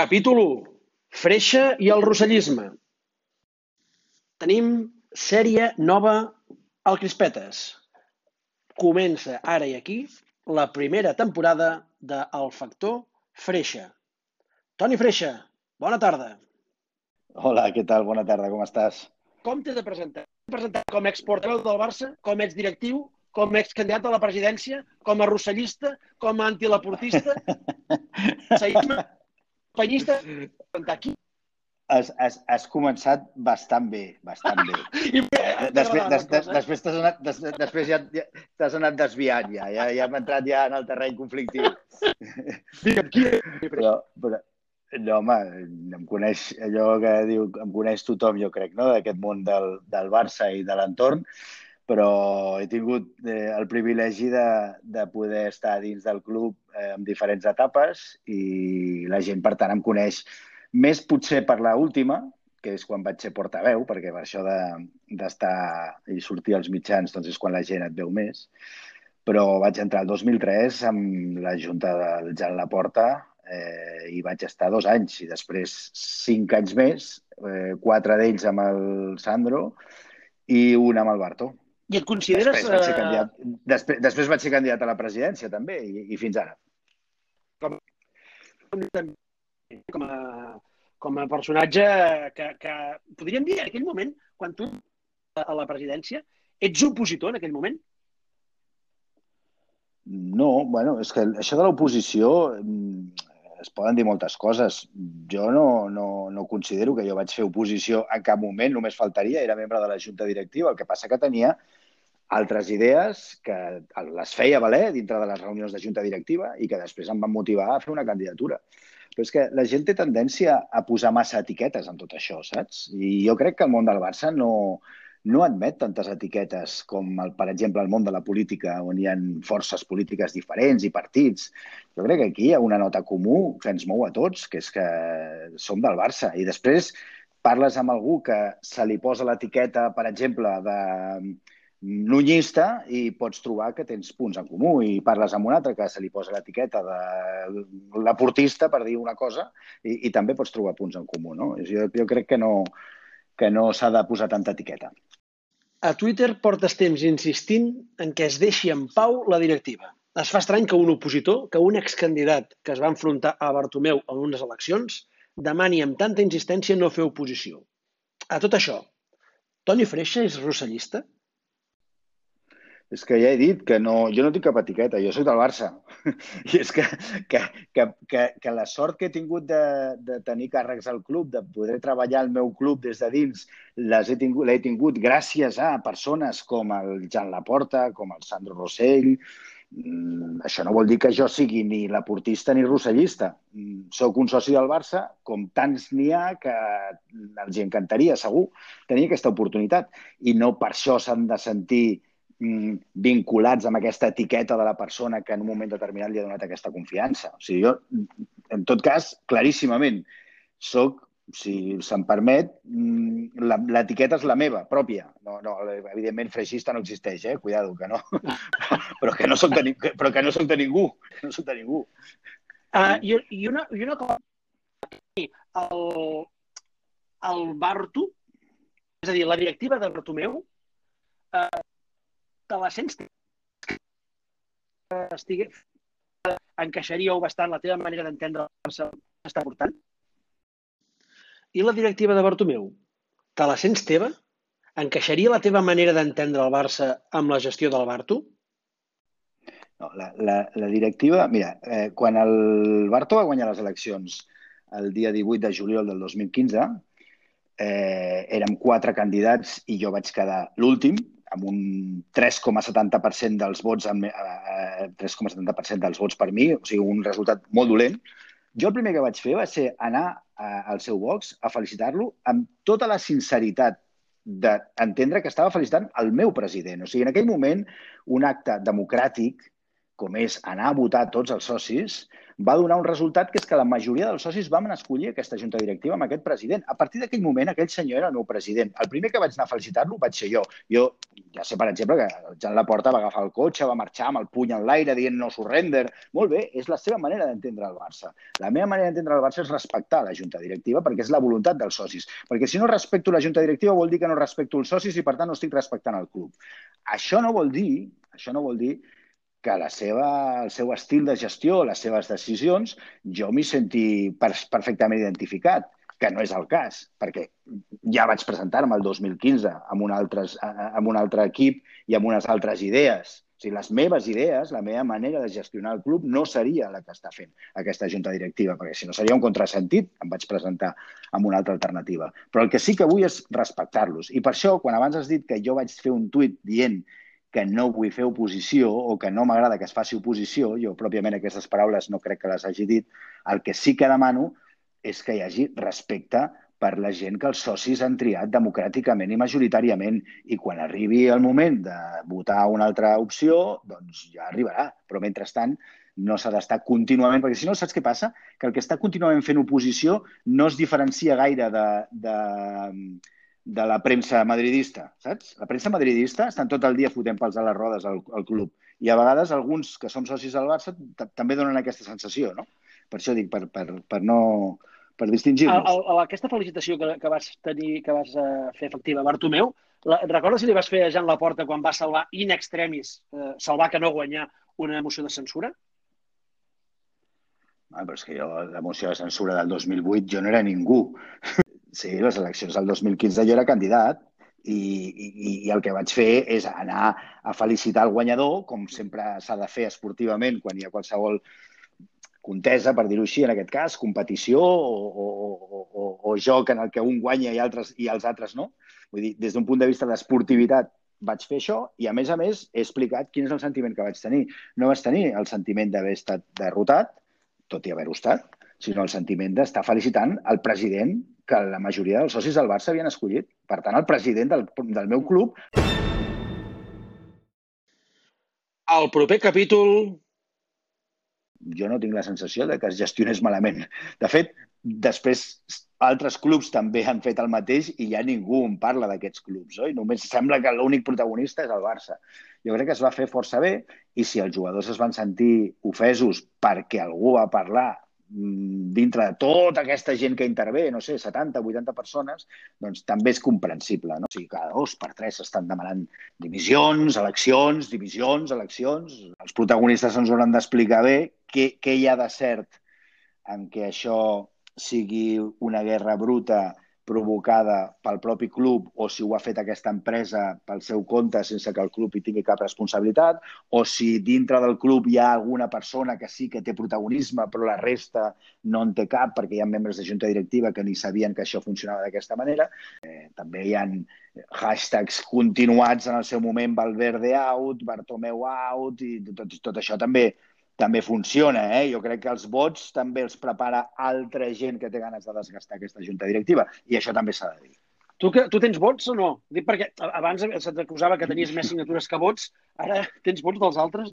Capítol 1. Freixa i el rossellisme. Tenim sèrie nova al Crispetes. Comença ara i aquí la primera temporada de El Factor Freixa. Toni Freixa, bona tarda. Hola, què tal? Bona tarda, com estàs? Com t'he de presentar? T'he de presentar com a exportaveu del Barça, com a exdirectiu, com a excandidat a la presidència, com a rossellista, com a antilaportista, seguisme, penyista, aquí. Has, has, has començat bastant bé, bastant bé. I, Després, des, des, després t'has anat, des, després ja ja t'has anat desviant, ja, ja, ja hem entrat ja en el terreny conflictiu. Digue'm, qui és? Però, però, no, home, em coneix allò que diu, em coneix tothom, jo crec, no?, d'aquest món del, del Barça i de l'entorn, però he tingut eh, el privilegi de, de poder estar dins del club eh, en diferents etapes i la gent, per tant, em coneix més potser per la última, que és quan vaig ser portaveu, perquè per això d'estar de, i sortir als mitjans doncs és quan la gent et veu més, però vaig entrar el 2003 amb la Junta del Jan Laporta eh, i vaig estar dos anys i després cinc anys més, eh, quatre d'ells amb el Sandro i un amb el Bartó. I et consideres... Després vaig, ser eh, candidat, després, després vaig ser candidat a la presidència també i, i fins ara. com a, com a personatge que, que, podríem dir, en aquell moment, quan tu a la presidència, ets opositor en aquell moment? No, bueno, és que això de l'oposició mm, es poden dir moltes coses. Jo no, no, no considero que jo vaig fer oposició en cap moment, només faltaria, era membre de la Junta Directiva. El que passa que tenia altres idees que les feia valer dintre de les reunions de Junta Directiva i que després em van motivar a fer una candidatura. Però és que la gent té tendència a posar massa etiquetes en tot això, saps? I jo crec que el món del Barça no, no admet tantes etiquetes com, el, per exemple, el món de la política, on hi ha forces polítiques diferents i partits. Jo crec que aquí hi ha una nota comú que ens mou a tots, que és que som del Barça. I després parles amb algú que se li posa l'etiqueta, per exemple, de nunyista i pots trobar que tens punts en comú i parles amb un altre que se li posa l'etiqueta de l'aportista, per dir una cosa, i, i també pots trobar punts en comú. No? Jo, jo crec que no, que no s'ha de posar tanta etiqueta. A Twitter portes temps insistint en què es deixi en pau la directiva. Es fa estrany que un opositor, que un excandidat que es va enfrontar a Bartomeu en unes eleccions, demani amb tanta insistència no fer oposició. A tot això, Toni Freixa és rossellista? És que ja he dit que no, jo no tinc cap etiqueta, jo soc del Barça. I és que, que, que, que, que la sort que he tingut de, de tenir càrrecs al club, de poder treballar al meu club des de dins, l'he tingut, tingut gràcies a persones com el Jan Laporta, com el Sandro Rossell. Mm, això no vol dir que jo sigui ni laportista ni rossellista. Mm, Soc un soci del Barça, com tants n'hi ha que els encantaria, segur, tenir aquesta oportunitat. I no per això s'han de sentir vinculats amb aquesta etiqueta de la persona que en un moment determinat li ha donat aquesta confiança. O sigui, jo, en tot cas, claríssimament, soc, si se'm permet, mm, l'etiqueta és la meva, pròpia. No, no, evidentment, freixista no existeix, eh? Cuidado, que no. però que no soc de, però que no soc de ningú. No soc de ningú. Uh, i, I una, i una cosa, el, el Barto, és a dir, la directiva de Bartomeu, uh, te la sents que estigui, encaixaria-ho bastant la teva manera d'entendre el que està portant? I la directiva de Bartomeu, te la sents teva? Encaixaria la teva manera d'entendre el Barça amb la gestió del Barto? No, la, la, la directiva... Mira, eh, quan el Barto va guanyar les eleccions el dia 18 de juliol del 2015, eh, érem quatre candidats i jo vaig quedar l'últim, amb un 3,70% dels vots amb, eh, 3,70% dels vots per mi, o sigui, un resultat molt dolent. Jo el primer que vaig fer va ser anar a, al seu box a felicitar-lo amb tota la sinceritat d'entendre que estava felicitant el meu president. O sigui, en aquell moment, un acte democràtic com és anar a votar tots els socis, va donar un resultat que és que la majoria dels socis vam escollir aquesta junta directiva amb aquest president. A partir d'aquell moment, aquell senyor era el meu president. El primer que vaig anar a felicitar-lo vaig ser jo. Jo ja sé, per exemple, que Jan Laporta va agafar el cotxe, va marxar amb el puny en l'aire dient no surrender. Molt bé, és la seva manera d'entendre el Barça. La meva manera d'entendre el Barça és respectar la junta directiva perquè és la voluntat dels socis. Perquè si no respecto la junta directiva vol dir que no respecto els socis i, per tant, no estic respectant el club. Això no vol dir, això no vol dir que la seva, el seu estil de gestió, les seves decisions, jo m'hi senti perfectament identificat, que no és el cas, perquè ja vaig presentar-me el 2015 amb un, altres, amb un altre equip i amb unes altres idees. O sigui, les meves idees, la meva manera de gestionar el club no seria la que està fent aquesta junta directiva, perquè si no seria un contrasentit, em vaig presentar amb una altra alternativa. Però el que sí que vull és respectar-los. I per això, quan abans has dit que jo vaig fer un tuit dient que no vull fer oposició o que no m'agrada que es faci oposició, jo pròpiament aquestes paraules no crec que les hagi dit, el que sí que demano és que hi hagi respecte per la gent que els socis han triat democràticament i majoritàriament i quan arribi el moment de votar una altra opció, doncs ja arribarà. Però mentrestant no s'ha d'estar contínuament, perquè si no, saps què passa? Que el que està contínuament fent oposició no es diferencia gaire de, de, de la premsa madridista, saps? La premsa madridista estan tot el dia fotent pels a les rodes al, al club. I a vegades alguns que som socis del Barça també donen aquesta sensació, no? Per això dic, per, per, per no per distingir-nos. Aquesta felicitació que, que vas tenir, que vas uh, fer efectiva, Bartomeu, la, recordes si li vas fer a Jan Laporta quan va salvar in extremis, uh, salvar que no guanyar una moció de censura? Ah, però és que jo, la moció de censura del 2008, jo no era ningú. Sí, les eleccions del 2015 jo era candidat i, i, i el que vaig fer és anar a felicitar el guanyador, com sempre s'ha de fer esportivament quan hi ha qualsevol contesa, per dir-ho així, en aquest cas, competició o, o, o, o joc en el que un guanya i, altres, i els altres no. Vull dir, des d'un punt de vista d'esportivitat vaig fer això i, a més a més, he explicat quin és el sentiment que vaig tenir. No vaig tenir el sentiment d'haver estat derrotat, tot i haver-ho estat, sinó el sentiment d'estar felicitant el president que la majoria dels socis del Barça havien escollit. Per tant, el president del, del meu club... El proper capítol... Jo no tinc la sensació de que es gestionés malament. De fet, després altres clubs també han fet el mateix i ja ningú en parla d'aquests clubs, oi? Només sembla que l'únic protagonista és el Barça. Jo crec que es va fer força bé i si els jugadors es van sentir ofesos perquè algú va parlar dintre de tota aquesta gent que intervé, no sé, 70, 80 persones, doncs també és comprensible. No? O sigui, cada dos per tres estan demanant divisions, eleccions, divisions, eleccions. Els protagonistes ens hauran d'explicar bé què, què hi ha de cert en què això sigui una guerra bruta provocada pel propi club o si ho ha fet aquesta empresa pel seu compte sense que el club hi tingui cap responsabilitat o si dintre del club hi ha alguna persona que sí que té protagonisme però la resta no en té cap perquè hi ha membres de junta directiva que ni sabien que això funcionava d'aquesta manera. Eh, també hi ha hashtags continuats en el seu moment Valverde out, Bartomeu out i tot, tot això també també funciona. Eh? Jo crec que els vots també els prepara altra gent que té ganes de desgastar aquesta junta directiva. I això també s'ha de dir. Tu, que, tu tens vots o no? Dic perquè abans se't acusava que tenies més signatures que vots, ara tens vots dels altres?